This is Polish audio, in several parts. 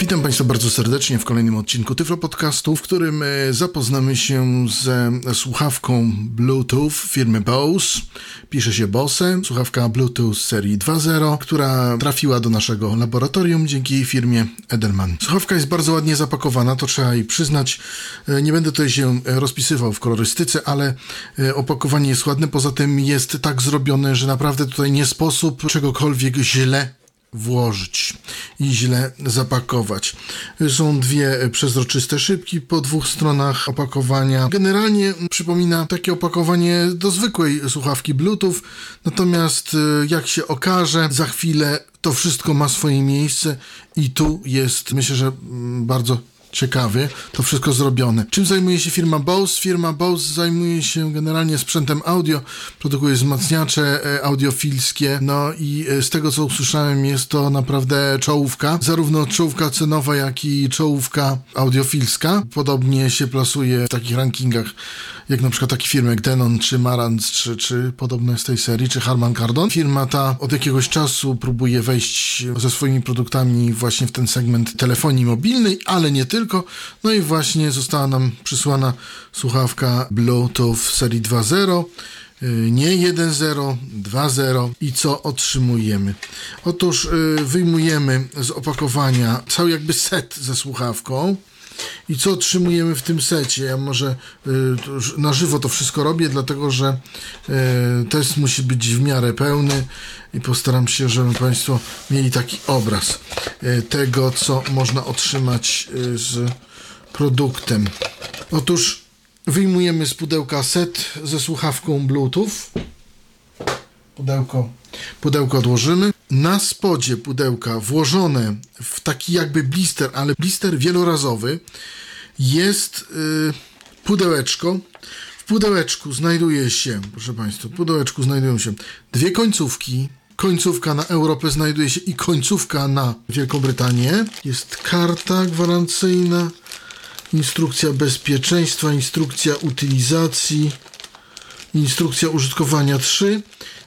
Witam Państwa bardzo serdecznie w kolejnym odcinku Tyflo Podcastu, w którym e, zapoznamy się ze słuchawką Bluetooth firmy Bose. Pisze się Bose, słuchawka Bluetooth serii 2.0, która trafiła do naszego laboratorium dzięki firmie Edelman. Słuchawka jest bardzo ładnie zapakowana, to trzeba jej przyznać. E, nie będę tutaj się rozpisywał w kolorystyce, ale e, opakowanie jest ładne. Poza tym jest tak zrobione, że naprawdę tutaj nie sposób czegokolwiek źle włożyć i źle zapakować. Są dwie przezroczyste szybki po dwóch stronach opakowania. Generalnie przypomina takie opakowanie do zwykłej słuchawki Bluetooth, natomiast e, jak się okaże, za chwilę to wszystko ma swoje miejsce i tu jest, myślę, że mm, bardzo ciekawy, to wszystko zrobione. Czym zajmuje się firma Bose? Firma Bose zajmuje się generalnie sprzętem audio, produkuje wzmacniacze e, audiofilskie, no i e, z tego co usłyszałem jest to naprawdę czołówka, zarówno czołówka cenowa, jak i czołówka audiofilska. Podobnie się plasuje w takich rankingach, jak na przykład takie firmy jak Denon, czy Marantz, czy, czy podobne z tej serii, czy Harman Kardon. Firma ta od jakiegoś czasu próbuje wejść ze swoimi produktami właśnie w ten segment telefonii mobilnej, ale nie tylko tylko. No i właśnie została nam przysłana słuchawka Bluetooth serii 2.0 y, nie 1.0, 2.0 i co otrzymujemy? Otóż y, wyjmujemy z opakowania cały jakby set ze słuchawką i co otrzymujemy w tym secie. Ja może y, na żywo to wszystko robię, dlatego że test musi być w miarę pełny i postaram się, żeby Państwo mieli taki obraz e, tego, co można otrzymać e, z produktem. Otóż wyjmujemy z pudełka set ze słuchawką Bluetooth. Pudełko, pudełko odłożymy. Na spodzie pudełka włożone w taki jakby blister, ale blister wielorazowy jest yy, pudełeczko. W pudełeczku znajduje się, proszę Państwa, w pudełeczku znajdują się dwie końcówki końcówka na Europę znajduje się i końcówka na Wielką Brytanię. Jest karta gwarancyjna, instrukcja bezpieczeństwa, instrukcja utylizacji, instrukcja użytkowania 3.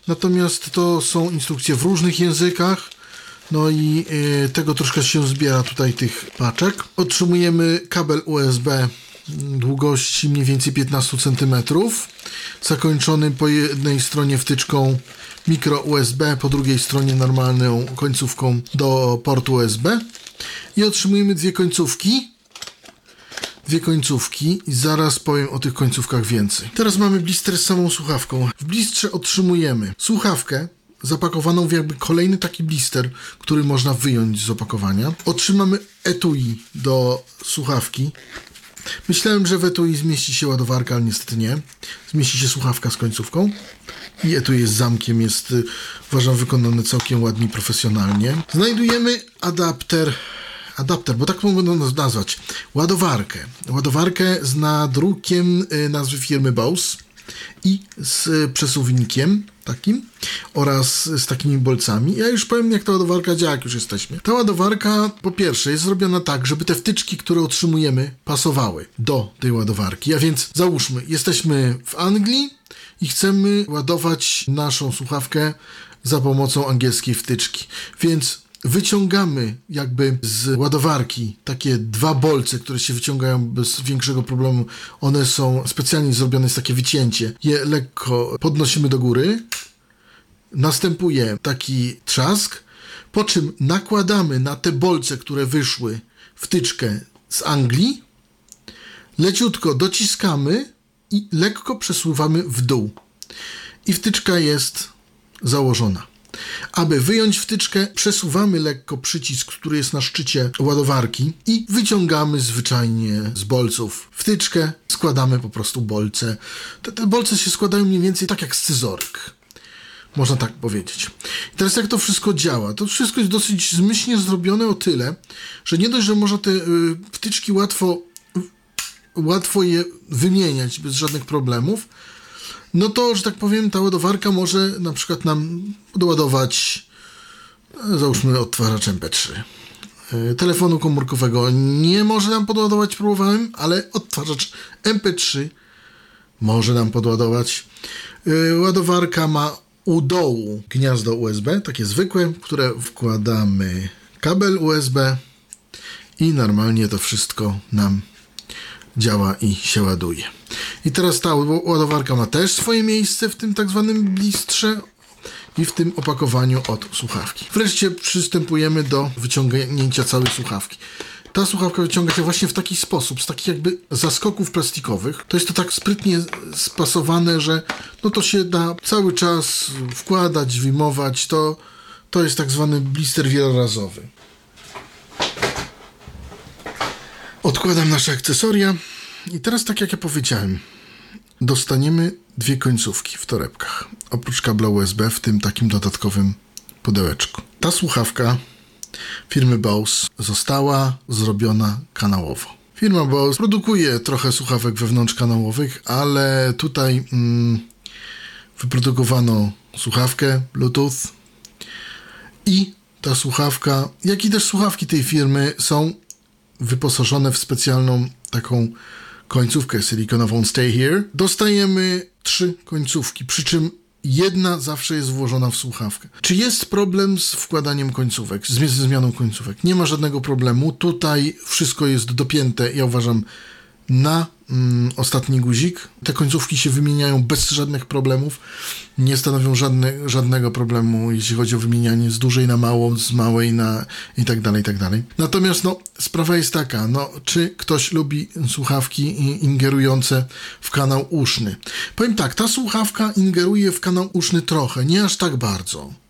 Natomiast to są instrukcje w różnych językach. No i y, tego troszkę się zbiera tutaj tych paczek. Otrzymujemy kabel USB długości mniej więcej 15 cm, zakończony po jednej stronie wtyczką mikro USB, po drugiej stronie normalną końcówką do portu USB i otrzymujemy dwie końcówki. Dwie końcówki i zaraz powiem o tych końcówkach więcej. Teraz mamy blister z samą słuchawką. W blistrze otrzymujemy słuchawkę zapakowaną w jakby kolejny taki blister, który można wyjąć z opakowania. Otrzymamy etui do słuchawki. Myślałem, że w etui zmieści się ładowarka, ale niestety nie. Zmieści się słuchawka z końcówką. I tu jest zamkiem, jest y, uważam wykonane całkiem ładnie, profesjonalnie. Znajdujemy adapter adapter, bo tak mogę nazwać, ładowarkę. Ładowarkę z nadrukiem y, nazwy firmy Bose i z przesuwnikiem takim oraz z takimi bolcami. Ja już powiem, jak ta ładowarka działa, jak już jesteśmy. Ta ładowarka, po pierwsze, jest zrobiona tak, żeby te wtyczki, które otrzymujemy, pasowały do tej ładowarki. A więc załóżmy, jesteśmy w Anglii i chcemy ładować naszą słuchawkę za pomocą angielskiej wtyczki. Więc wyciągamy jakby z ładowarki takie dwa bolce, które się wyciągają bez większego problemu. One są specjalnie zrobione, jest takie wycięcie. Je lekko podnosimy do góry. Następuje taki trzask, po czym nakładamy na te bolce, które wyszły, wtyczkę z Anglii. Leciutko dociskamy i lekko przesuwamy w dół. I wtyczka jest założona. Aby wyjąć wtyczkę, przesuwamy lekko przycisk, który jest na szczycie ładowarki i wyciągamy zwyczajnie z bolców wtyczkę, składamy po prostu bolce. Te, te bolce się składają mniej więcej tak jak scyzoryk. Można tak powiedzieć. I teraz jak to wszystko działa? To wszystko jest dosyć zmyślnie zrobione o tyle, że nie dość, że można te y, wtyczki łatwo, łatwo je wymieniać bez żadnych problemów, no to, że tak powiem, ta ładowarka może na przykład nam doładować, e, załóżmy, odtwarzacz MP3. E, telefonu komórkowego nie może nam podładować, próbowałem, ale odtwarzacz MP3 może nam podładować. Yy, ładowarka ma u dołu gniazdo USB, takie zwykłe, w które wkładamy kabel USB i normalnie to wszystko nam działa i się ładuje. I teraz ta ładowarka ma też swoje miejsce w tym tak zwanym blistrze i w tym opakowaniu od słuchawki. Wreszcie przystępujemy do wyciągnięcia całej słuchawki. Ta słuchawka wyciąga się właśnie w taki sposób, z takich jakby zaskoków plastikowych. To jest to tak sprytnie spasowane, że no to się da cały czas wkładać, wyjmować. To, to jest tak zwany blister wielorazowy. Odkładam nasze akcesoria i teraz tak jak ja powiedziałem, dostaniemy dwie końcówki w torebkach. Oprócz kabla USB w tym takim dodatkowym pudełeczku. Ta słuchawka firmy Bose została zrobiona kanałowo. Firma Bose produkuje trochę słuchawek wewnątrzkanałowych, ale tutaj mm, wyprodukowano słuchawkę Bluetooth i ta słuchawka, jak i też słuchawki tej firmy są wyposażone w specjalną taką końcówkę silikonową Stay Here. Dostajemy trzy końcówki, przy czym jedna zawsze jest włożona w słuchawkę. Czy jest problem z wkładaniem końcówek, z zmianą końcówek? Nie ma żadnego problemu. Tutaj wszystko jest dopięte, ja uważam, na mm, ostatni guzik. Te końcówki się wymieniają bez żadnych problemów. Nie stanowią żadne, żadnego problemu, jeśli chodzi o wymienianie z dużej na małą, z małej na i tak dalej, i tak dalej. Natomiast no, sprawa jest taka, no, czy ktoś lubi słuchawki ingerujące w kanał uszny? Powiem tak, ta słuchawka ingeruje w kanał uszny trochę, nie aż tak bardzo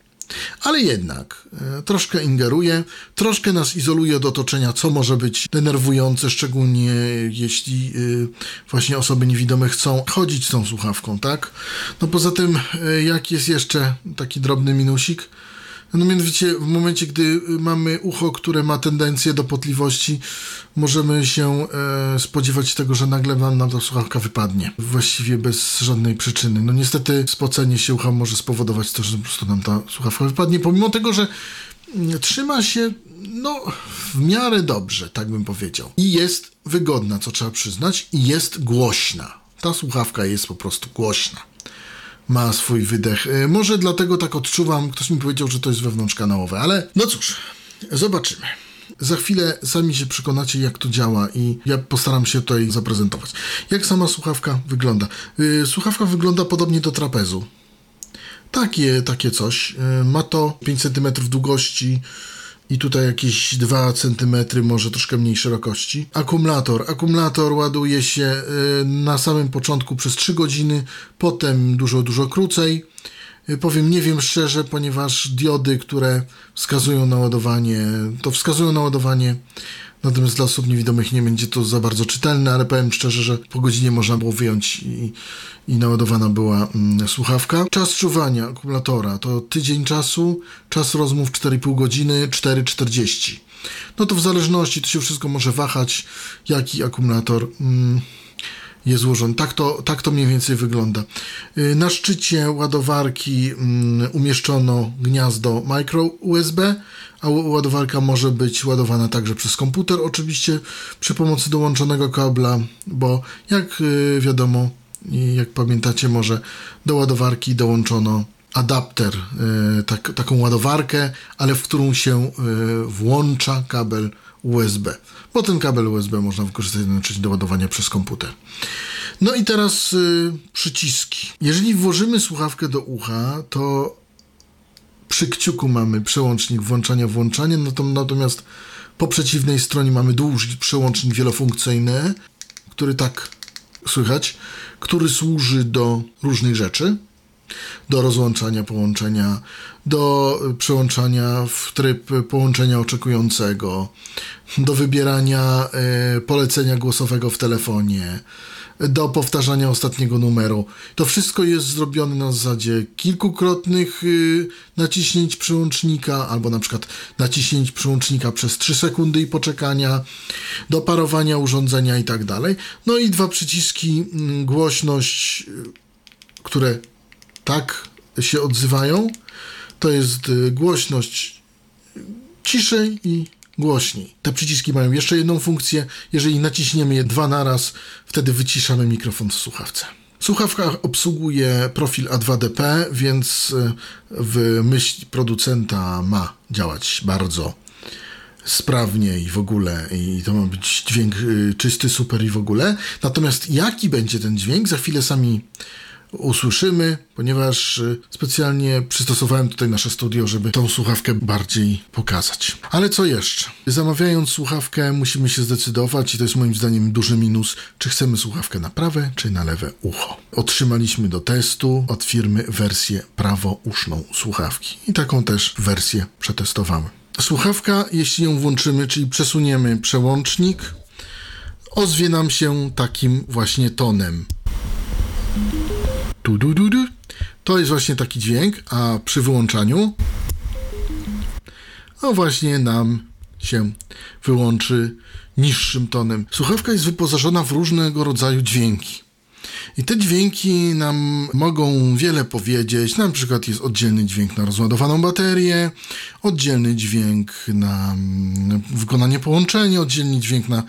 ale jednak e, troszkę ingeruje, troszkę nas izoluje od otoczenia, co może być denerwujące, szczególnie jeśli e, właśnie osoby niewidome chcą chodzić z tą słuchawką, tak? No poza tym, e, jak jest jeszcze taki drobny minusik, no mianowicie w momencie, gdy mamy ucho, które ma tendencję do potliwości, możemy się e, spodziewać tego, że nagle nam ta słuchawka wypadnie. Właściwie bez żadnej przyczyny. No niestety spocenie się ucha może spowodować to, że po prostu nam ta słuchawka wypadnie, pomimo tego, że trzyma się no w miarę dobrze, tak bym powiedział. I jest wygodna, co trzeba przyznać, i jest głośna. Ta słuchawka jest po prostu głośna ma swój wydech. E, może dlatego tak odczuwam, ktoś mi powiedział, że to jest wewnątrzkanałowe, ale no cóż, zobaczymy. Za chwilę sami się przekonacie, jak to działa i ja postaram się tutaj zaprezentować. Jak sama słuchawka wygląda? E, słuchawka wygląda podobnie do trapezu. Takie, takie coś. E, ma to 5 cm długości, i tutaj jakieś 2 cm, może troszkę mniej szerokości. Akumulator. Akumulator ładuje się y, na samym początku przez 3 godziny, potem dużo, dużo krócej. Y, powiem, nie wiem szczerze, ponieważ diody, które wskazują na ładowanie, to wskazują na ładowanie Natomiast dla osób niewidomych nie będzie to za bardzo czytelne, ale powiem szczerze, że po godzinie można było wyjąć i, i naładowana była mm, słuchawka. Czas czuwania akumulatora to tydzień czasu, czas rozmów 4,5 godziny, 4,40. No to w zależności, to się wszystko może wahać, jaki akumulator. Mm, jest złożony. Tak to, tak to mniej więcej wygląda. Y, na szczycie ładowarki mm, umieszczono gniazdo micro USB, a ładowarka może być ładowana także przez komputer, oczywiście przy pomocy dołączonego kabla, bo jak y, wiadomo jak pamiętacie, może do ładowarki dołączono adapter, y, tak, taką ładowarkę, ale w którą się włącza kabel USB, bo ten kabel USB można wykorzystać do ładowania przez komputer. No i teraz y, przyciski. Jeżeli włożymy słuchawkę do ucha, to przy kciuku mamy przełącznik włączania, włączania, natomiast po przeciwnej stronie mamy długi przełącznik wielofunkcyjny, który tak słychać, który służy do różnych rzeczy do rozłączania połączenia, do przełączania w tryb połączenia oczekującego, do wybierania e, polecenia głosowego w telefonie, do powtarzania ostatniego numeru. To wszystko jest zrobione na zasadzie kilkukrotnych y, naciśnięć przełącznika, albo na przykład naciśnięć przełącznika przez 3 sekundy i poczekania, do parowania urządzenia i tak dalej. No i dwa przyciski mm, głośność, y, które tak się odzywają. To jest y, głośność ciszej i głośniej. Te przyciski mają jeszcze jedną funkcję. Jeżeli naciśniemy je dwa naraz, wtedy wyciszamy mikrofon w słuchawce. Słuchawka obsługuje profil A2DP, więc e, w myśl producenta ma działać bardzo sprawnie i w ogóle, i to ma być dźwięk y, czysty, super i w ogóle. Natomiast jaki będzie ten dźwięk, za chwilę sami usłyszymy, ponieważ y, specjalnie przystosowałem tutaj nasze studio, żeby tą słuchawkę bardziej pokazać. Ale co jeszcze? Zamawiając słuchawkę musimy się zdecydować i to jest moim zdaniem duży minus, czy chcemy słuchawkę na prawe, czy na lewe ucho. Otrzymaliśmy do testu od firmy wersję prawouszną słuchawki i taką też wersję przetestowałem. Słuchawka, jeśli ją włączymy, czyli przesuniemy przełącznik, ozwie nam się takim właśnie tonem. Tu, du, du, du. To jest właśnie taki dźwięk, a przy wyłączaniu no właśnie nam się wyłączy niższym tonem. Słuchawka jest wyposażona w różnego rodzaju dźwięki. I te dźwięki nam mogą wiele powiedzieć. Na przykład jest oddzielny dźwięk na rozładowaną baterię, oddzielny dźwięk na wykonanie połączenia, oddzielny dźwięk na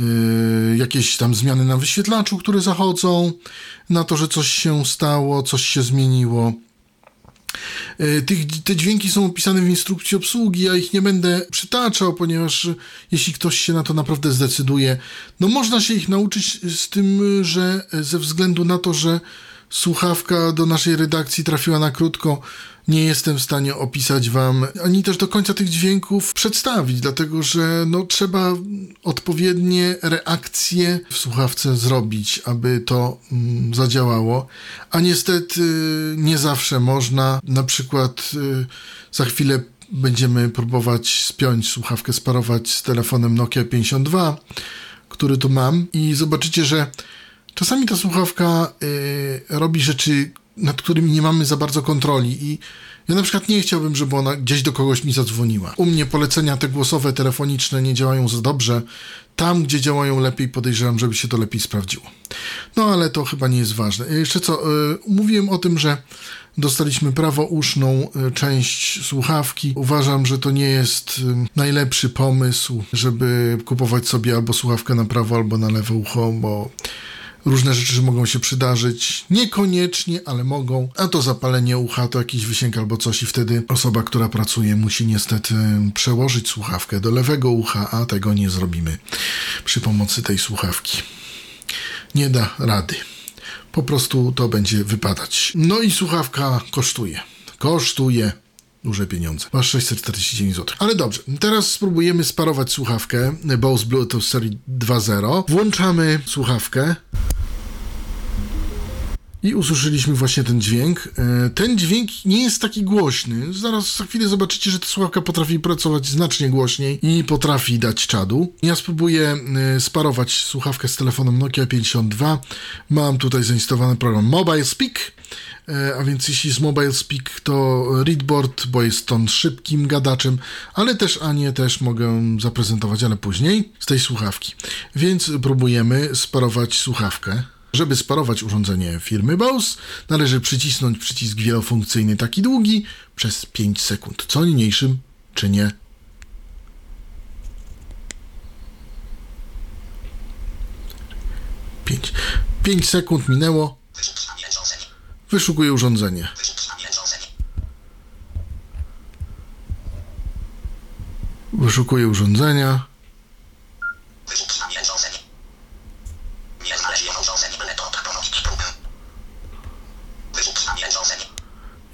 y, jakieś tam zmiany na wyświetlaczu, które zachodzą, na to, że coś się stało, coś się zmieniło. E, tych, te dźwięki są opisane w instrukcji obsługi, ja ich nie będę przytaczał, ponieważ jeśli ktoś się na to naprawdę zdecyduje, no można się ich nauczyć z tym, że ze względu na to, że słuchawka do naszej redakcji trafiła na krótko, nie jestem w stanie opisać wam, ani też do końca tych dźwięków przedstawić, dlatego że no, trzeba odpowiednie reakcje w słuchawce zrobić, aby to mm, zadziałało, a niestety nie zawsze można. Na przykład y, za chwilę będziemy próbować spiąć słuchawkę, sparować z telefonem Nokia 52, który tu mam i zobaczycie, że czasami ta słuchawka y, robi rzeczy, nad którymi nie mamy za bardzo kontroli i ja na przykład nie chciałbym, żeby ona gdzieś do kogoś mi zadzwoniła. U mnie polecenia te głosowe, telefoniczne nie działają za dobrze. Tam, gdzie działają lepiej, podejrzewam, żeby się to lepiej sprawdziło. No ale to chyba nie jest ważne. Jeszcze co, yy, mówiłem o tym, że dostaliśmy prawouszną yy, część słuchawki. Uważam, że to nie jest najlepszy pomysł, żeby kupować sobie albo słuchawkę na prawo, albo na lewe ucho, bo Różne rzeczy mogą się przydarzyć, niekoniecznie, ale mogą. A to zapalenie ucha, to jakiś wysięg albo coś i wtedy osoba, która pracuje musi niestety przełożyć słuchawkę do lewego ucha, a tego nie zrobimy przy pomocy tej słuchawki. Nie da rady. Po prostu to będzie wypadać. No i słuchawka kosztuje. Kosztuje duże pieniądze. Masz 649 zł. Ale dobrze, teraz spróbujemy sparować słuchawkę Bose Bluetooth serii 2.0. Włączamy słuchawkę. I usłyszeliśmy właśnie ten dźwięk. E, ten dźwięk nie jest taki głośny. Zaraz za chwilę zobaczycie, że ta słuchawka potrafi pracować znacznie głośniej i potrafi dać czadu. Ja spróbuję e, sparować słuchawkę z telefonem Nokia 52. Mam tutaj zainstalowany program Mobile Speak. E, a więc jeśli z Mobile Speak to Readboard, bo jest on szybkim gadaczem, ale też Anię też mogę zaprezentować, ale później z tej słuchawki. Więc próbujemy sparować słuchawkę. Żeby sparować urządzenie firmy Bose, należy przycisnąć przycisk wielofunkcyjny taki długi przez 5 sekund, co niniejszym czynię. Pięć. Pięć sekund minęło. Wyszukuję urządzenie. Wyszukuję urządzenia.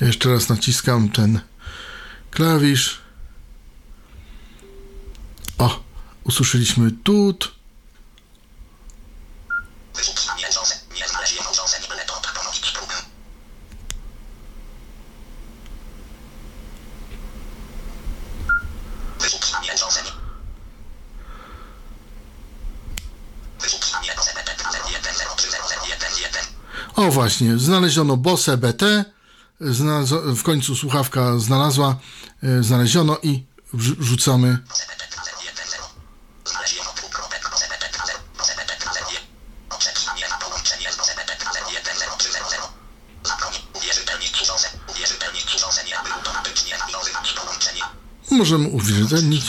Jeszcze raz naciskam ten klawisz. O, usłyszeliśmy tut. Właśnie, znaleziono BOSE BT w końcu słuchawka znalazła, e, znaleziono i wrzucamy. Możemy uwierzytelnić.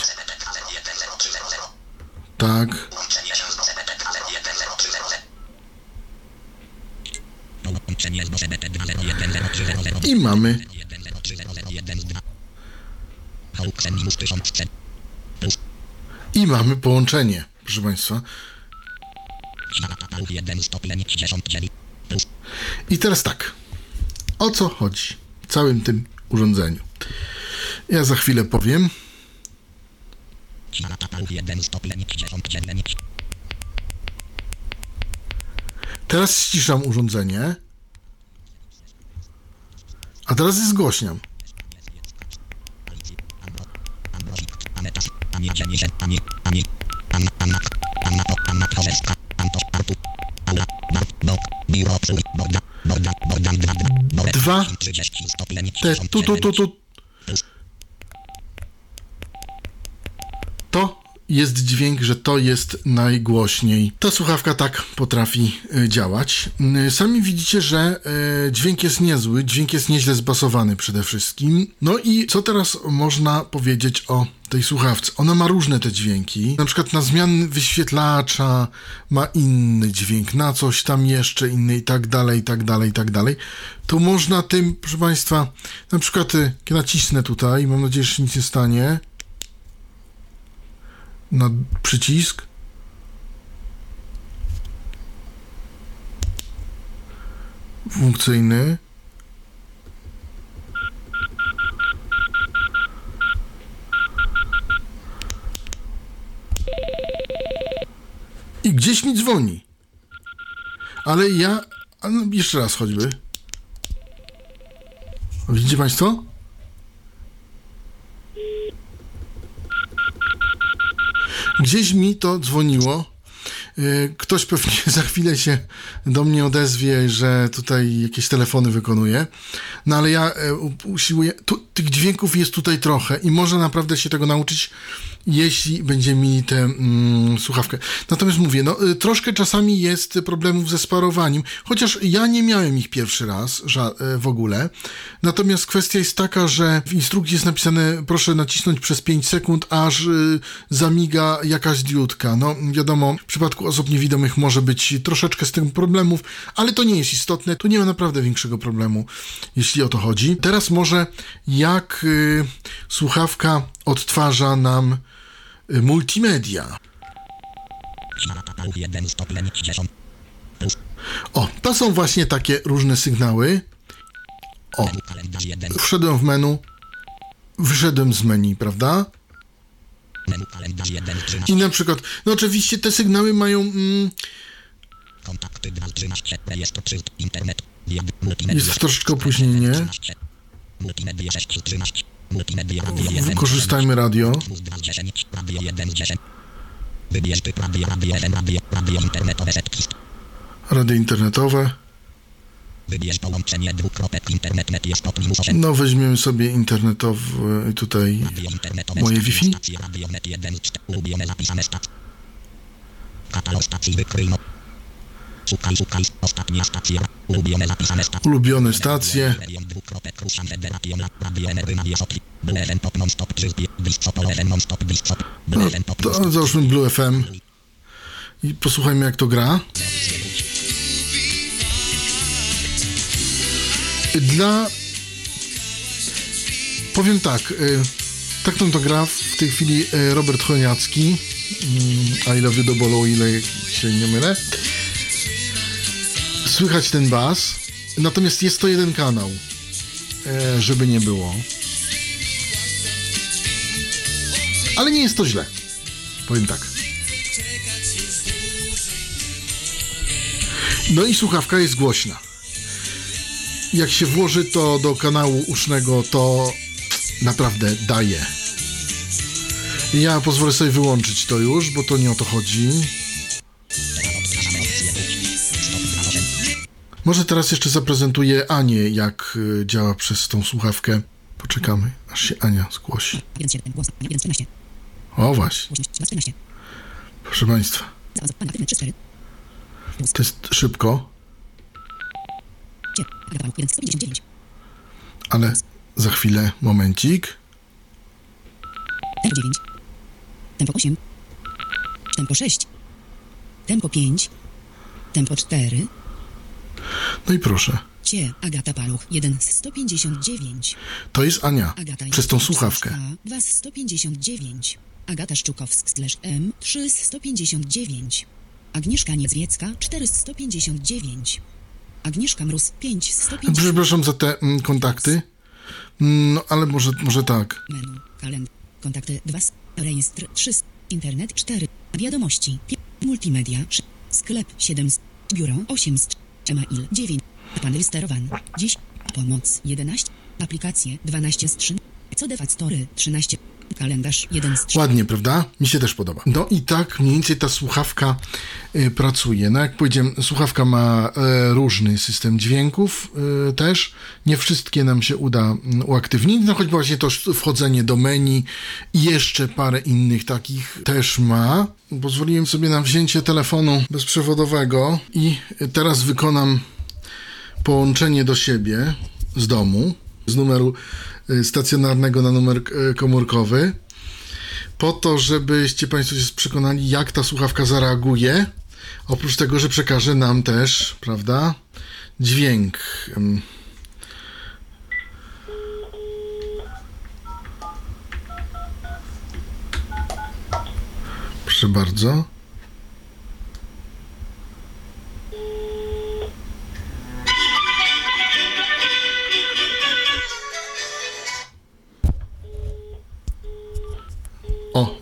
Tak. I mamy i mamy połączenie, proszę Państwa. I teraz tak. O co chodzi w całym tym urządzeniu? Ja za chwilę powiem. Teraz ściszam urządzenie. A teraz je zgłośniam. Dwa. Te tu, tu, tu, tu. To jest dźwięk, że to jest najgłośniej. Ta słuchawka tak potrafi y, działać. Y, Sami widzicie, że y, dźwięk jest niezły, dźwięk jest nieźle zbasowany przede wszystkim. No i co teraz można powiedzieć o tej słuchawce? Ona ma różne te dźwięki. Na przykład na zmiany wyświetlacza ma inny dźwięk, na coś tam jeszcze inny i tak dalej, i tak dalej, i tak dalej. To można tym, proszę Państwa, na przykład jak nacisnę tutaj, mam nadzieję, że nic nie stanie na przycisk. Funkcyjny. I gdzieś mi dzwoni. Ale ja. no, Jeszcze raz choćby. Widzicie Państwo? Gdzieś mi to dzwoniło. Y, Ktoś pewnie za chwilę się do mnie odezwie, że tutaj jakieś telefony wykonuje. No ale ja e, usiłuję. Tu, tych dźwięków jest tutaj trochę i można naprawdę się tego nauczyć, jeśli będzie mi tę mm, słuchawkę. Natomiast mówię, no y, troszkę czasami jest problemów ze sparowaniem, chociaż ja nie miałem ich pierwszy raz e, w ogóle. Natomiast kwestia jest taka, że w instrukcji jest napisane, proszę nacisnąć przez 5 sekund, aż y, zamiga jakaś diodka. No wiadomo, w przypadku osób niewidomych może być troszeczkę z tym problemów, ale to nie jest istotne, tu nie ma naprawdę większego problemu, jeśli o to chodzi. Teraz może jak y, słuchawka odtwarza nam y, multimedia. O, to są właśnie takie różne sygnały. O, wszedłem w menu, wyszedłem z menu, prawda? I na przykład, no oczywiście te sygnały mają, mm, Kontakty 213 rejestr internet. Jed, multimedia jest troszeczkę opóźnienie. 13. Multimedia 613. Multimedia radio 1. Wykorzystajmy radio. 2 z 10. Radio 1 z 10. Wybierz typ radio, radio FM, radio, radio internetowe setlist. Radio internetowe. Wybierz połączenie dwukropek jest od minus 8. No weźmiemy sobie internetowy tutaj Radio internetowe moje Wi-Fi. stacje radio net 1 4. Ulubione zapisane stacje. Katalog stacji wykryj no. Szukaj, szukaj. Ostatnia stacja. Ulubione zapisane stacje. Ulubione stacje. Pop To załóżmy Blue FM i posłuchajmy jak to gra. Dla... Powiem tak, y, tak to gra w tej chwili y, Robert Choniacki. Mm, I love you do bolu, ile się nie mylę. Słychać ten bas, natomiast jest to jeden kanał, e, żeby nie było. Ale nie jest to źle. Powiem tak. No i słuchawka jest głośna. Jak się włoży to do kanału usznego, to naprawdę daje. Ja pozwolę sobie wyłączyć to już, bo to nie o to chodzi. Może teraz jeszcze zaprezentuję Anię, jak y, działa przez tą słuchawkę. Poczekamy, aż się Ania zgłosi. 1,7 głos, 1,14, O właśnie, głośność 13, proszę Państwa, zaawansowana aktywny 3, 4, to jest szybko, cie, agregator 1, 159, ale za chwilę, momencik. tempo 9, tempo 8, tempo 6, tempo 5, tempo 4, No i proszę, Cie, Agata Paluch, 1 z 159. To jest Ania. Agata Przez tą słuchawkę. A, 2 z 159. Agata Szczukowsk slash M 3 z 159. Agnieszka Niedźwiecka 4 z 159. Agnieszka Mróz 5 z 159. Przepraszam za te mm, kontakty. Mm, No, ale może, może tak. Menu, kalendar, kontakty 2 z, rejestr 3 z, internet 4, wiadomości, multimedia 3, sklep 7 z, biuro 8 z, email 9, panel sterowany 10, pomoc 11, aplikacje 12 z 3, co story 13, kalendarz 1 z 3. Ładnie, prawda? Mi się też podoba. No i tak mniej więcej ta słuchawka y, pracuje. No jak powiedziałem, słuchawka ma e, różny system dźwięków y, też. Nie wszystkie nam się uda mm, uaktywnić, no choć właśnie to wchodzenie do menu i jeszcze parę innych takich też ma. Pozwoliłem sobie na wzięcie telefonu bezprzewodowego i teraz wykonam połączenie do siebie z domu, z numeru y, stacjonarnego na numer y, komórkowy, po to, żebyście Państwo się przekonali, jak ta słuchawka zareaguje. Oprócz tego, że przekaże nam też, prawda, dźwięk. Proszę bardzo.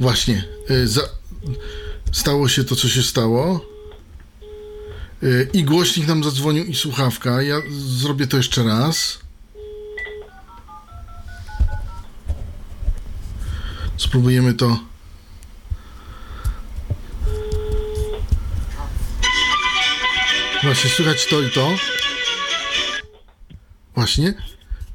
Właśnie. y, Za... Stało się to, co się stało. Y, I głośnik nam zadzwonił, i słuchawka. Ja zrobię to jeszcze raz. Spróbujemy to. Właśnie, słychać to i to. Właśnie.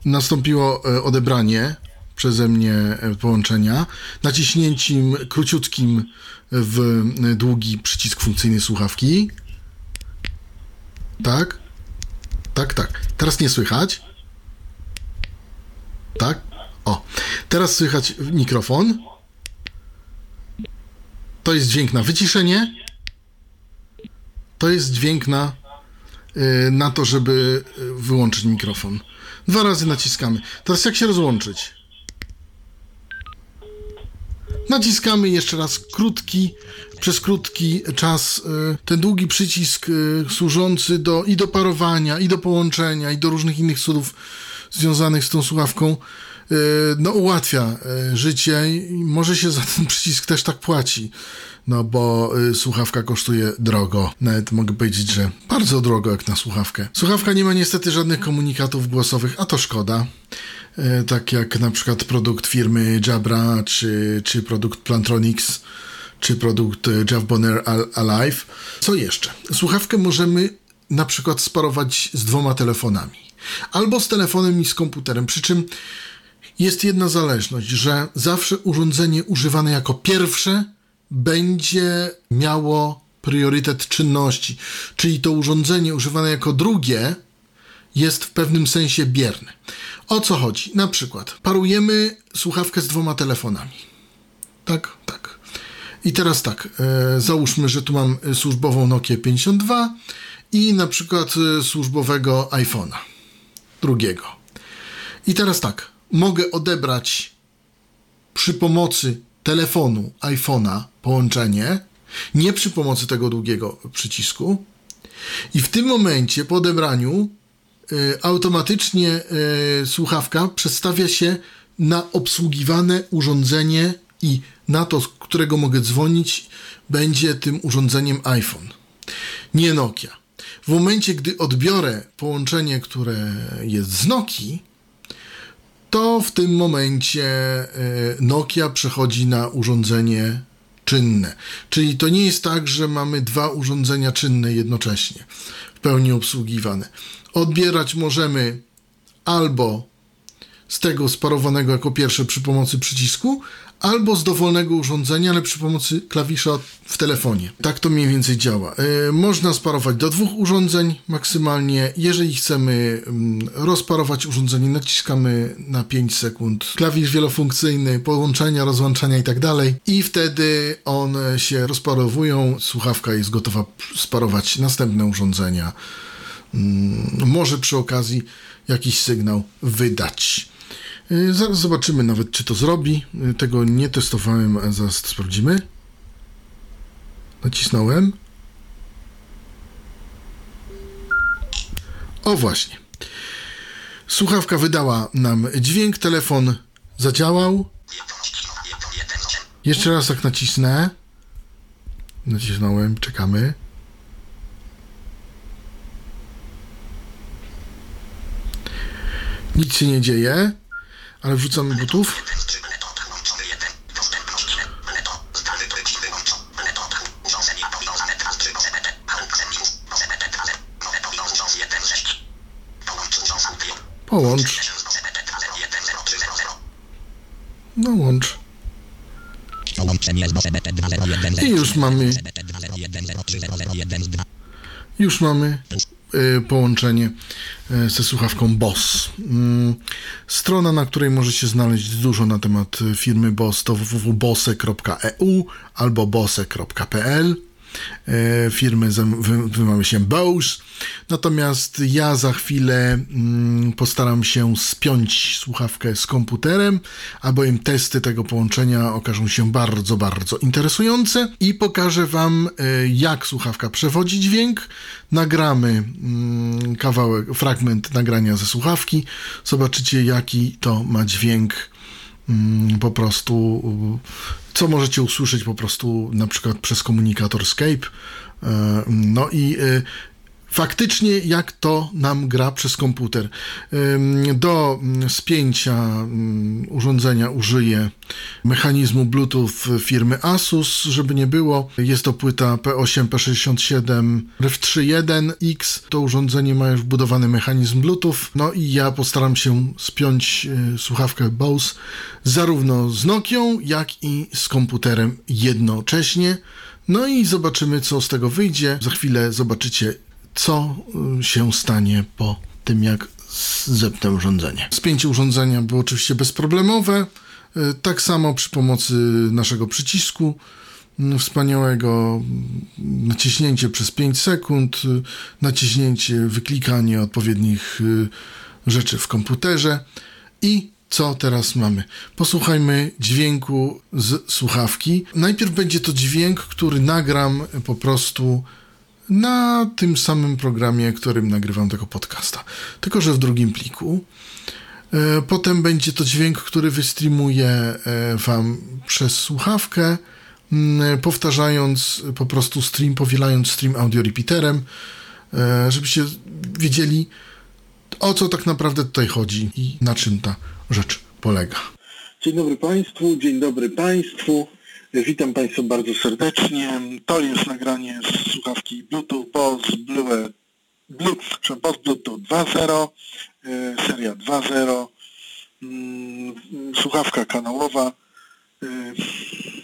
Nastąpiło e, odebranie przeze mnie e, połączenia. Naciśnięciem króciutkim w e, długi przycisk funkcyjny słuchawki. Tak. Tak, tak. Teraz nie słychać. Tak. O. Teraz słychać mikrofon. To jest dźwięk na wyciszenie. To jest dźwięk na, y, na to, żeby wyłączyć mikrofon. Dwa razy naciskamy. Teraz jak się rozłączyć? Naciskamy jeszcze raz krótki, przez krótki czas y, ten długi przycisk y, służący do i do parowania, i do połączenia, i do różnych innych cudów związanych z tą słuchawką. Y, No, ułatwia y, życie i może się za ten przycisk też tak płaci. No, bo y, słuchawka kosztuje drogo. Nawet mogę powiedzieć, że bardzo drogo jak na słuchawkę. Słuchawka nie ma niestety żadnych komunikatów głosowych, a to szkoda. E, tak jak na przykład produkt firmy Jabra, czy, czy produkt Plantronics, czy produkt e, Javboner Al- Alive. Co jeszcze? Słuchawkę możemy na przykład sparować z dwoma telefonami. Albo z telefonem i z komputerem, przy czym jest jedna zależność, że zawsze urządzenie używane jako pierwsze będzie miało priorytet czynności, czyli to urządzenie używane jako drugie jest w pewnym sensie bierne. O co chodzi? Na przykład parujemy słuchawkę z dwoma telefonami. Tak, tak. I teraz tak, e, załóżmy, że tu mam służbową Nokia 52 i na przykład e, służbowego iPhone'a drugiego. I teraz tak, mogę odebrać przy pomocy telefonu iPhone'a połączenie, nie przy pomocy tego długiego przycisku. I w tym momencie po odebraniu y, automatycznie y, słuchawka przestawia się na obsługiwane urządzenie i na to, z którego mogę dzwonić, będzie tym urządzeniem iPhone, nie Nokia. W momencie, gdy odbiorę połączenie, które jest z Nokii, to w tym momencie e, Nokia przechodzi na urządzenie czynne. Czyli to nie jest tak, że mamy dwa urządzenia czynne jednocześnie, w pełni obsługiwane. Odbierać możemy albo z tego sparowanego jako pierwsze przy pomocy przycisku, albo z dowolnego urządzenia, ale przy pomocy klawisza w telefonie. Tak to mniej więcej działa. E, można sparować do dwóch urządzeń maksymalnie. Jeżeli chcemy mm, rozparować urządzenie, naciskamy na 5 sekund klawisz wielofunkcyjny, połączenia, rozłączania i tak dalej. I wtedy one się rozparowują. Słuchawka jest gotowa sparować następne urządzenia mm, może przy okazji jakiś sygnał wydać. Y, Zaraz zobaczymy nawet, czy to zrobi. Y, Tego nie testowałem, a zaraz to sprawdzimy. Nacisnąłem. O właśnie. Słuchawka wydała nam dźwięk, telefon zadziałał. Jeszcze raz tak nacisnę. Nacisnąłem, czekamy. Nic się nie dzieje, ale wrzucamy butów. Połącz. No łącz. Połączenie z BOSE BT 201 I już mamy, BT 201 już mamy y, połączenie y, ze słuchawką BOSS. Mm, Strona, na której możecie znaleźć dużo na temat firmy BOSS to www.bose.eu albo bose.pl. E, Firmy wymawia się Bose. Natomiast ja za chwilę mm, postaram się spiąć słuchawkę z komputerem, albowiem testy tego połączenia okażą się bardzo, bardzo interesujące i pokażę Wam, e, jak słuchawka przewodzi dźwięk. Nagramy mm, kawałek, fragment nagrania ze słuchawki. Zobaczycie, jaki to ma dźwięk po prostu, co możecie usłyszeć po prostu na przykład przez komunikator Skype. E, No i y, faktycznie jak to nam gra przez komputer. Do mm, spięcia mm, urządzenia użyję mechanizmu Bluetooth firmy Asus, żeby nie było. Jest to płyta P8, P67, RF31X. To urządzenie ma już wbudowany mechanizm Bluetooth. No i ja postaram się spiąć y, słuchawkę Bose zarówno z Nokią, jak i z komputerem jednocześnie. No i zobaczymy, co z tego wyjdzie. Za chwilę zobaczycie, co y, się stanie po tym, jak zepnę urządzenie. Spięcie urządzenia było oczywiście bezproblemowe. Y, Tak samo przy pomocy naszego przycisku y, wspaniałego y, naciśnięcie przez 5 sekund, y, naciśnięcie, wyklikanie odpowiednich rzeczy w komputerze i co teraz mamy? Posłuchajmy dźwięku z słuchawki. Najpierw będzie to dźwięk, który nagram po prostu na tym samym programie, którym nagrywam tego podcasta, tylko że w drugim pliku. E, Potem będzie to dźwięk, który wystreamuję e, Wam przez słuchawkę, mm, powtarzając po prostu stream, powielając stream audio repeaterem, e, żebyście wiedzieli, o co tak naprawdę tutaj chodzi i na czym ta rzecz polega. Dzień dobry Państwu, dzień dobry Państwu. Witam Państwa bardzo serdecznie. To jest nagranie z słuchawki Bluetooth Bose Blue, Blue, przepraszam, Bose Bluetooth 2.0, e, seria 2.0, mm, słuchawka kanałowa. E,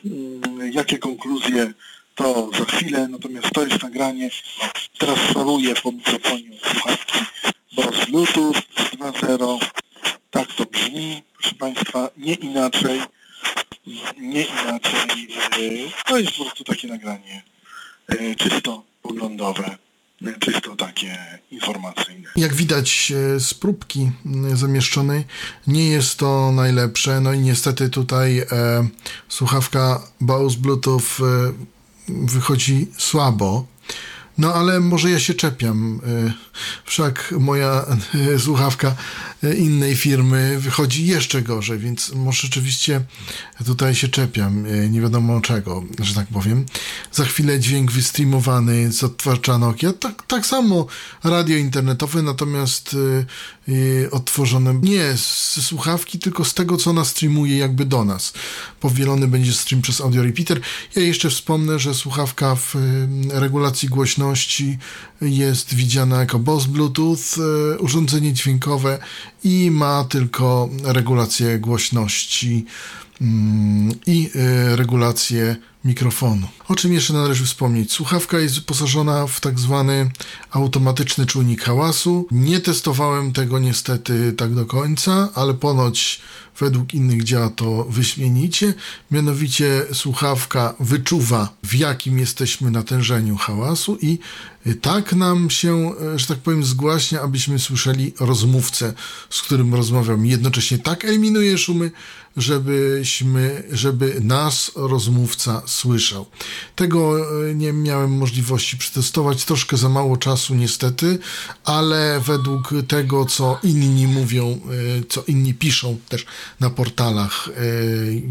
mm, Jakie konkluzje to za chwilę, natomiast to jest nagranie. Teraz faluję po mikrofonie słuchawki Bose Bluetooth 2.0. Tak to brzmi, proszę Państwa, nie inaczej nie inaczej. e, To jest po prostu takie nagranie e, czysto poglądowe, e, czysto takie informacyjne. Jak widać z próbki zamieszczonej, nie jest to najlepsze. No i niestety tutaj e, słuchawka Bose Bluetooth e, wychodzi słabo. No ale może ja się czepiam. e, Wszak moja e, słuchawka e, innej firmy wychodzi jeszcze gorzej, więc może rzeczywiście tutaj się czepiam. Nie wiadomo czego, że tak powiem. Za chwilę dźwięk wystreamowany z odtwarzacza Nokia. Tak, tak samo radio internetowe, natomiast odtworzone nie z słuchawki, tylko z tego, co ona streamuje jakby do nas. Powielony będzie stream przez audio repeater. Ja jeszcze wspomnę, że słuchawka w regulacji głośności jest widziana jako Bose Bluetooth, e, urządzenie dźwiękowe i ma tylko regulację głośności mm, i e, regulację mikrofonu. O czym jeszcze należy wspomnieć? Słuchawka jest wyposażona w tak zwany automatyczny czujnik hałasu. Nie testowałem tego niestety tak do końca, ale ponoć według innych działa to wyśmienicie. Mianowicie słuchawka wyczuwa w jakim jesteśmy natężeniu hałasu i Tak nam się, że tak powiem, zgłaśnia, abyśmy słyszeli rozmówcę, z którym rozmawiam. Jednocześnie tak eliminuje szumy, żebyśmy, żeby nas rozmówca słyszał. Tego e, nie miałem możliwości przetestować, troszkę za mało czasu niestety, ale według tego, co inni mówią, e, co inni piszą też na portalach, e,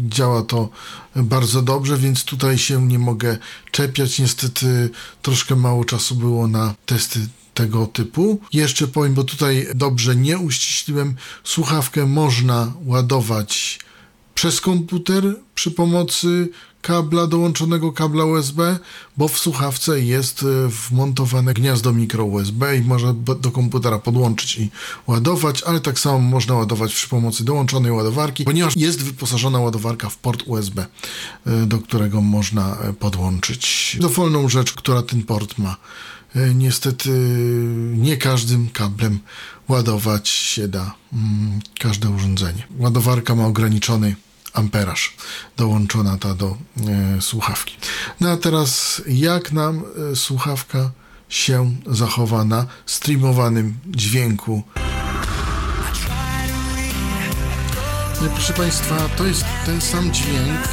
działa to bardzo dobrze, więc tutaj się nie mogę czepiać. Niestety troszkę mało czasu było na testy tego typu. Jeszcze powiem, bo tutaj dobrze nie uściśliłem, słuchawkę można ładować przez komputer przy pomocy kabla dołączonego kabla USB, bo w słuchawce jest e, wmontowane gniazdo mikro USB i można do komputera podłączyć i ładować, ale tak samo można ładować przy pomocy dołączonej ładowarki, ponieważ jest wyposażona ładowarka w port USB, e, do którego można e, podłączyć dowolną rzecz, która ten port ma. Niestety nie każdym kablem ładować się da mm, każde urządzenie. Ładowarka ma ograniczony amperaż dołączona ta do e, słuchawki. No a teraz jak nam e, słuchawka się zachowa na streamowanym dźwięku. No, proszę Państwa, to jest ten sam dźwięk.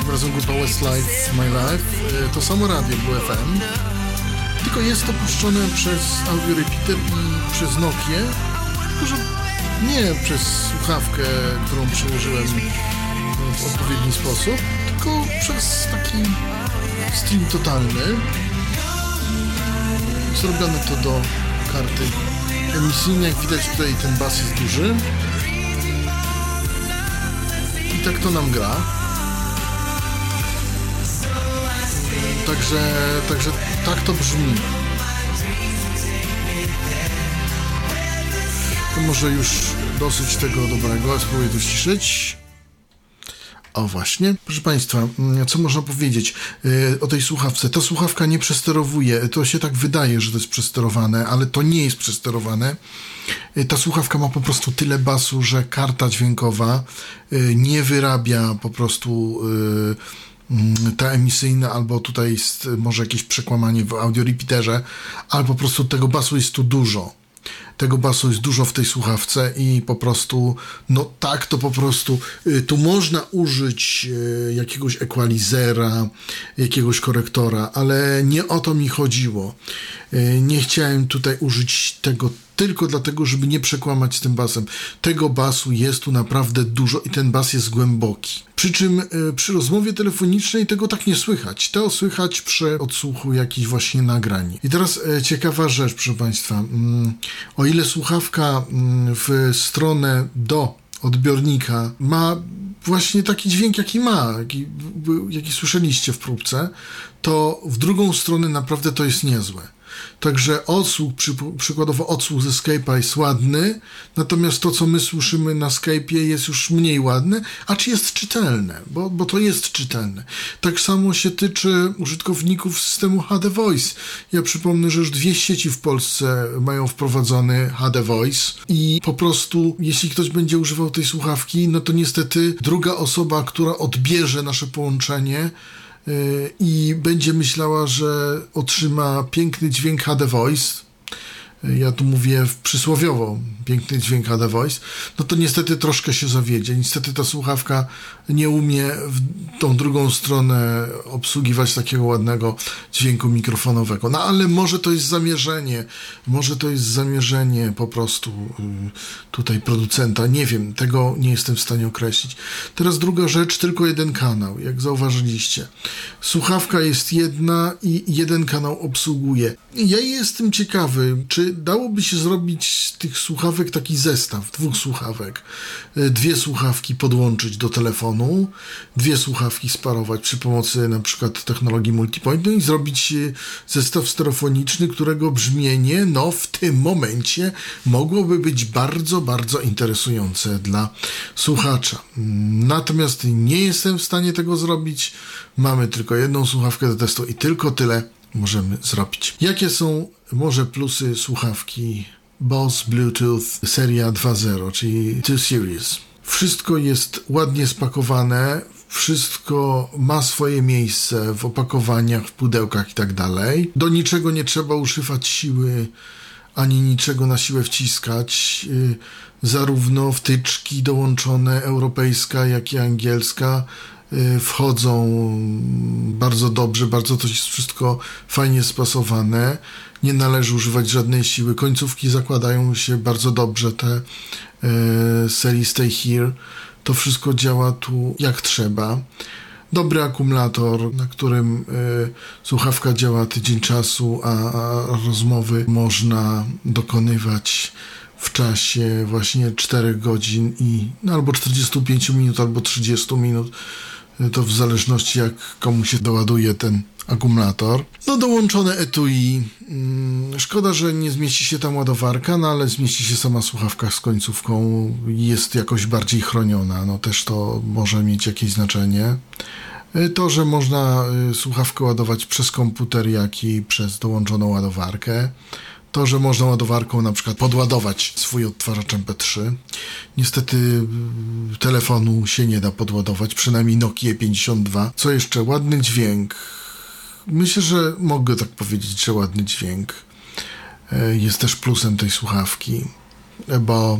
Tym razem grupa Westlife My Life. E, to samo radio było FM. Tylko jest to puszczone przez audio repeater i przez Nokia. Tylko, nie przez słuchawkę, którą przyłożyłem w odpowiedni sposób, tylko przez taki stream totalny. Zrobione to do karty emisyjnej. Jak widać tutaj ten bas jest duży. I tak to nam gra. Także, także tak to brzmi. To może już dosyć tego dobrego, spróbuję to ściszyć. O właśnie, proszę Państwa, mm, co można powiedzieć yy, o tej słuchawce? Ta słuchawka nie przesterowuje, to się tak wydaje, że to jest przesterowane, ale to nie jest przesterowane. Yy, ta słuchawka ma po prostu tyle basu, że karta dźwiękowa yy, nie wyrabia po prostu mm, ta emisyjna, albo tutaj jest może jakieś przekłamanie w audio repeaterze, ale po prostu tego basu jest tu dużo tego basu jest dużo w tej słuchawce i po prostu, no tak, to po prostu, y, tu można użyć y, jakiegoś equalizera, jakiegoś korektora, ale nie o to mi chodziło. Y, nie chciałem tutaj użyć tego tylko dlatego, żeby nie przekłamać z tym basem. Tego basu jest tu naprawdę dużo i ten bas jest głęboki. Przy czym przy rozmowie telefonicznej tego tak nie słychać. To słychać przy odsłuchu jakichś właśnie nagrań. I teraz ciekawa rzecz, proszę Państwa. Mm, o ile słuchawka mm, w stronę do odbiornika ma właśnie taki dźwięk, jaki ma, jaki, jaki słyszeliście w próbce, to w drugą stronę naprawdę to jest niezłe. Także odsłuch, przy, przykładowo odsłuch ze Skype'a jest ładny, natomiast to, co my słyszymy na Skype'ie jest już mniej ładne, a czy jest czytelne, bo, bo to jest czytelne. Tak samo się tyczy użytkowników systemu HD Voice. Ja przypomnę, że już dwie sieci w Polsce mają wprowadzony HD Voice i po prostu, jeśli ktoś będzie używał tej słuchawki, no to niestety druga osoba, która odbierze nasze połączenie, i będzie myślała, że otrzyma piękny dźwięk HD Voice, ja tu mówię przysłowiowo, piękny dźwięk HD Voice, no to niestety troszkę się zawiedzie. Niestety ta słuchawka nie umie w tą drugą stronę obsługiwać takiego ładnego dźwięku mikrofonowego. No ale może to jest zamierzenie, może to jest zamierzenie po prostu y, tutaj producenta, nie wiem, tego nie jestem w stanie określić. Teraz druga rzecz, tylko jeden kanał, jak zauważyliście. Słuchawka jest jedna i jeden kanał obsługuje. Ja jestem ciekawy, czy dałoby się zrobić z tych słuchawek taki zestaw, dwóch słuchawek. E, dwie słuchawki podłączyć do telefonu, dwie słuchawki sparować przy pomocy na przykład technologii multipoint, no i zrobić e, zestaw stereofoniczny, którego brzmienie, no w tym momencie mogłoby być bardzo, bardzo interesujące dla słuchacza. Natomiast nie jestem w stanie tego zrobić. Mamy tylko jedną słuchawkę do testu i tylko tyle możemy zrobić. Jakie są może plusy słuchawki Bose Bluetooth seria 2.0, czyli 2 Series? Wszystko jest ładnie spakowane, wszystko ma swoje miejsce w opakowaniach, w pudełkach i tak dalej. Do niczego nie trzeba używać siły ani niczego na siłę wciskać. Y, zarówno wtyczki dołączone europejska, jak i angielska y, wchodzą bardzo dobrze, bardzo to jest wszystko fajnie spasowane. Nie należy używać żadnej siły. Końcówki zakładają się bardzo dobrze, te y, serii Stay Here. To wszystko działa tu jak trzeba. Dobry akumulator, na którym y, słuchawka działa tydzień czasu, a, a rozmowy można dokonywać w czasie właśnie 4 godzin i no, albo 45 minut, albo 30 minut. To w zależności jak komu się doładuje ten akumulator. No dołączone etui. Mm, Szkoda, że nie zmieści się tam ładowarka, no ale zmieści się sama słuchawka z końcówką. Jest jakoś bardziej chroniona. No też to może mieć jakieś znaczenie. Y, To, że można y, słuchawkę ładować przez komputer, jak i przez dołączoną ładowarkę. To, że można ładowarką na przykład podładować swój odtwarzacz MP3. Niestety y, telefonu się nie da podładować, przynajmniej Nokia 52. Co jeszcze? Ładny dźwięk. Myślę, że mogę tak powiedzieć, że ładny dźwięk e, jest też plusem tej słuchawki, e, bo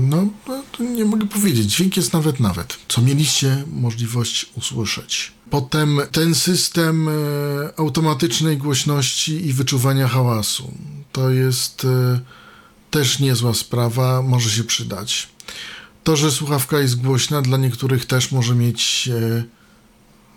no, no to nie mogę powiedzieć, dźwięk jest nawet nawet, co mieliście możliwość usłyszeć. Potem ten system e, automatycznej głośności i wyczuwania hałasu. To jest e, też niezła sprawa, może się przydać. To, że słuchawka jest głośna, dla niektórych też może mieć, e,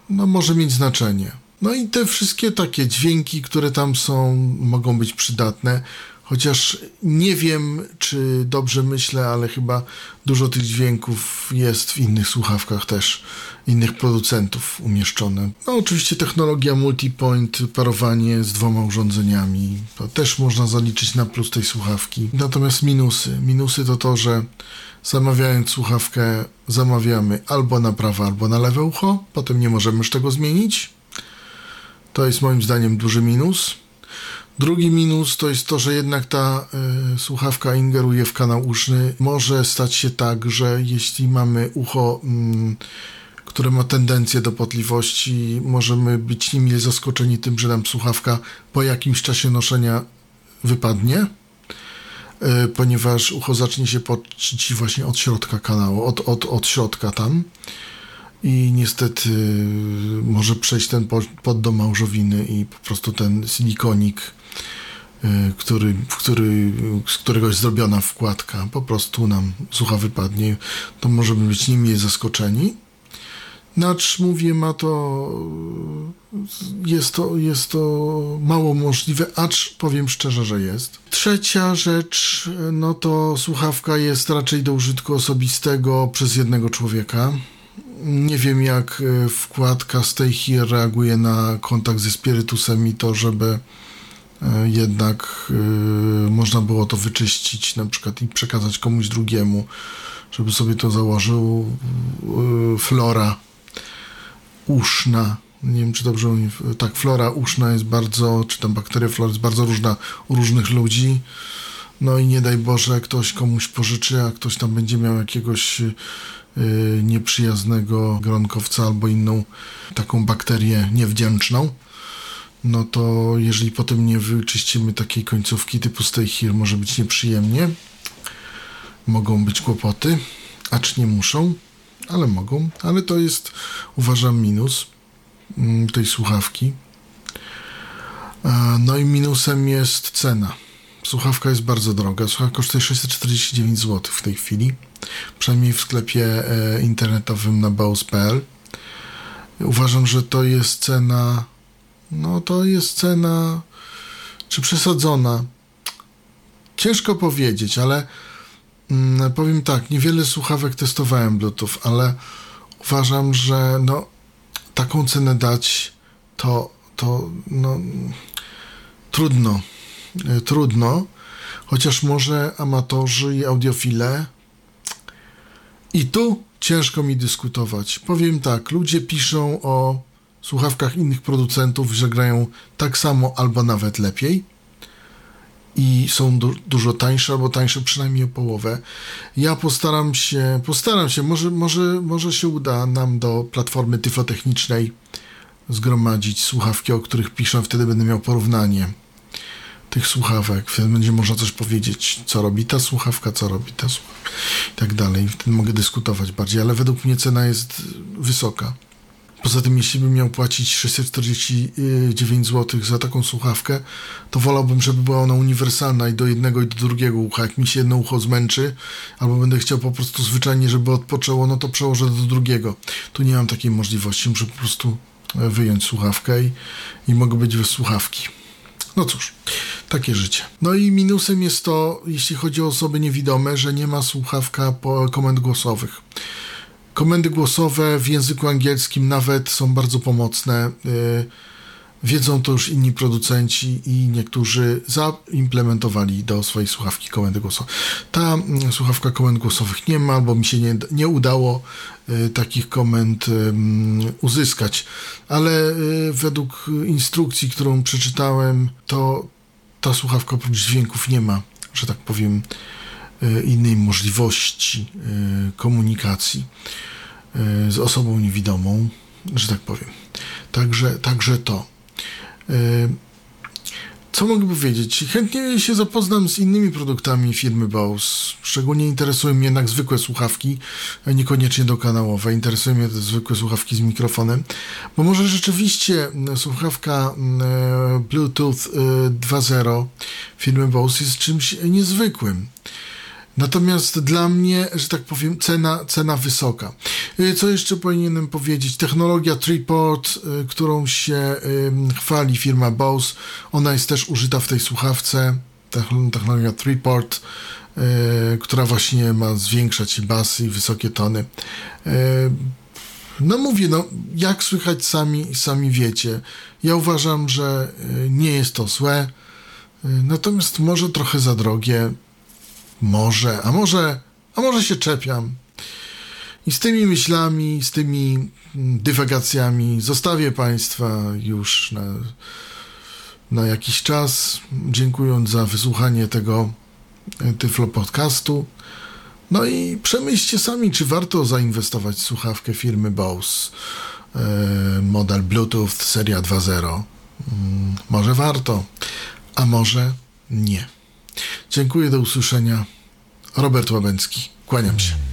no, może mieć znaczenie. No i te wszystkie takie dźwięki, które tam są, mogą być przydatne. Chociaż nie wiem, czy dobrze myślę, ale chyba dużo tych dźwięków jest w innych słuchawkach też, innych producentów umieszczone. No oczywiście technologia multipoint, parowanie z dwoma urządzeniami, to też można zaliczyć na plus tej słuchawki. Natomiast minusy. Minusy to to, że zamawiając słuchawkę zamawiamy albo na prawe, albo na lewe ucho, potem nie możemy już tego zmienić. To jest moim zdaniem duży minus. Drugi minus to jest to, że jednak ta y, słuchawka ingeruje w kanał uszny. Może stać się tak, że jeśli mamy ucho, mm, które ma tendencję do potliwości, możemy być niemile zaskoczeni tym, że nam słuchawka po jakimś czasie noszenia wypadnie, y, ponieważ ucho zacznie się pocić właśnie od środka kanału, od, od, od środka tam i niestety może przejść ten po- pod do małżowiny i po prostu ten silikonik, y, który, który, z którego jest zrobiona wkładka, po prostu nam słucha wypadnie, to możemy być niemile zaskoczeni. Nacz mówię, ma to jest, to jest to mało możliwe, acz powiem szczerze, że jest. Trzecia rzecz, no to słuchawka jest raczej do użytku osobistego przez jednego człowieka. Nie wiem, jak e, wkładka Stay Here reaguje na kontakt ze spirytusem i to, żeby e, jednak e, można było to wyczyścić na przykład i przekazać komuś drugiemu, żeby sobie to założył. Flora uszna. Nie wiem, czy dobrze. Tak, flora uszna jest bardzo, czy tam bakteria flora jest bardzo różna u różnych ludzi. No i nie daj Boże, ktoś komuś pożyczy, a ktoś tam będzie miał jakiegoś nieprzyjaznego gronkowca albo inną taką bakterię niewdzięczną. No to jeżeli potem nie wyczyścimy takiej końcówki typu stay here, może być nieprzyjemnie. Mogą być kłopoty, acz nie muszą, ale mogą. Ale to jest, uważam, minus mm, tej słuchawki. E, No i minusem jest cena. Słuchawka jest bardzo droga. Słuchawka kosztuje 649 zł w tej chwili. Przynajmniej w sklepie e, internetowym na baus.pl. Uważam, że to jest cena. No to jest cena. Czy przesadzona? Ciężko powiedzieć, ale mm, powiem tak, niewiele słuchawek testowałem Bluetooth, ale uważam, że no, taką cenę dać to, to no, trudno. E, Trudno, chociaż może amatorzy i audiofile. I tu ciężko mi dyskutować. Powiem tak, ludzie piszą o słuchawkach innych producentów, że grają tak samo albo nawet lepiej. i są du dużo tańsze, albo tańsze przynajmniej o połowę. Ja postaram się, postaram się, może, może, może się uda nam do platformy tyflotechnicznej zgromadzić słuchawki, o których piszę, wtedy będę miał porównanie tych słuchawek, wtedy będzie można coś powiedzieć, co robi ta słuchawka, co robi ta słuchawka i tak dalej. Wtedy mogę dyskutować bardziej, ale według mnie cena jest wysoka. Poza tym, jeśli bym miał płacić 649 zł za taką słuchawkę, to wolałbym, żeby była ona uniwersalna i do jednego i do drugiego ucha. Jak mi się jedno ucho zmęczy, albo będę chciał po prostu zwyczajnie, żeby odpoczęło, no to przełożę do drugiego. Tu nie mam takiej możliwości, muszę po prostu wyjąć słuchawkę i, i mogę być bez słuchawki. No cóż, takie życie. No i minusem jest to, jeśli chodzi o osoby niewidome, że nie ma słuchawka po komend głosowych. Komendy głosowe w języku angielskim nawet są bardzo pomocne. Y, wiedzą to już inni producenci i niektórzy zaimplementowali do swojej słuchawki komendy głosowe. Ta mm, słuchawka komend głosowych nie ma, bo mi się nie, nie udało y, takich komend uzyskać, ale y, według instrukcji, którą przeczytałem, to ta słuchawka oprócz dźwięków nie ma, że tak powiem, innej możliwości komunikacji z osobą niewidomą, że tak powiem. Także, także to. Co mogę powiedzieć? Chętnie się zapoznam z innymi produktami firmy Bose. Szczególnie interesują mnie jednak zwykłe słuchawki, niekoniecznie dokanałowe. Interesują mnie te zwykłe słuchawki z mikrofonem, bo może rzeczywiście słuchawka Bluetooth 2.0 firmy Bose jest czymś niezwykłym. Natomiast dla mnie, że tak powiem, cena, cena wysoka. Co jeszcze powinienem powiedzieć? Technologia Triport, którą się chwali firma Bose, ona jest też użyta w tej słuchawce. Technologia Triport, która właśnie ma zwiększać basy i wysokie tony. No mówię, no jak słychać sami, sami wiecie. Ja uważam, że nie jest to złe, natomiast może trochę za drogie. Może, a może, a może się czepiam. I z tymi myślami, z tymi dywagacjami zostawię Państwa już na, na jakiś czas, dziękując za wysłuchanie tego Tyflo Podcastu. No i przemyślcie sami, czy warto zainwestować w słuchawkę firmy Bose, model Bluetooth seria 2.0. Może warto, a może nie. Dziękuję, do usłyszenia. Robert Łabęcki, kłaniam się.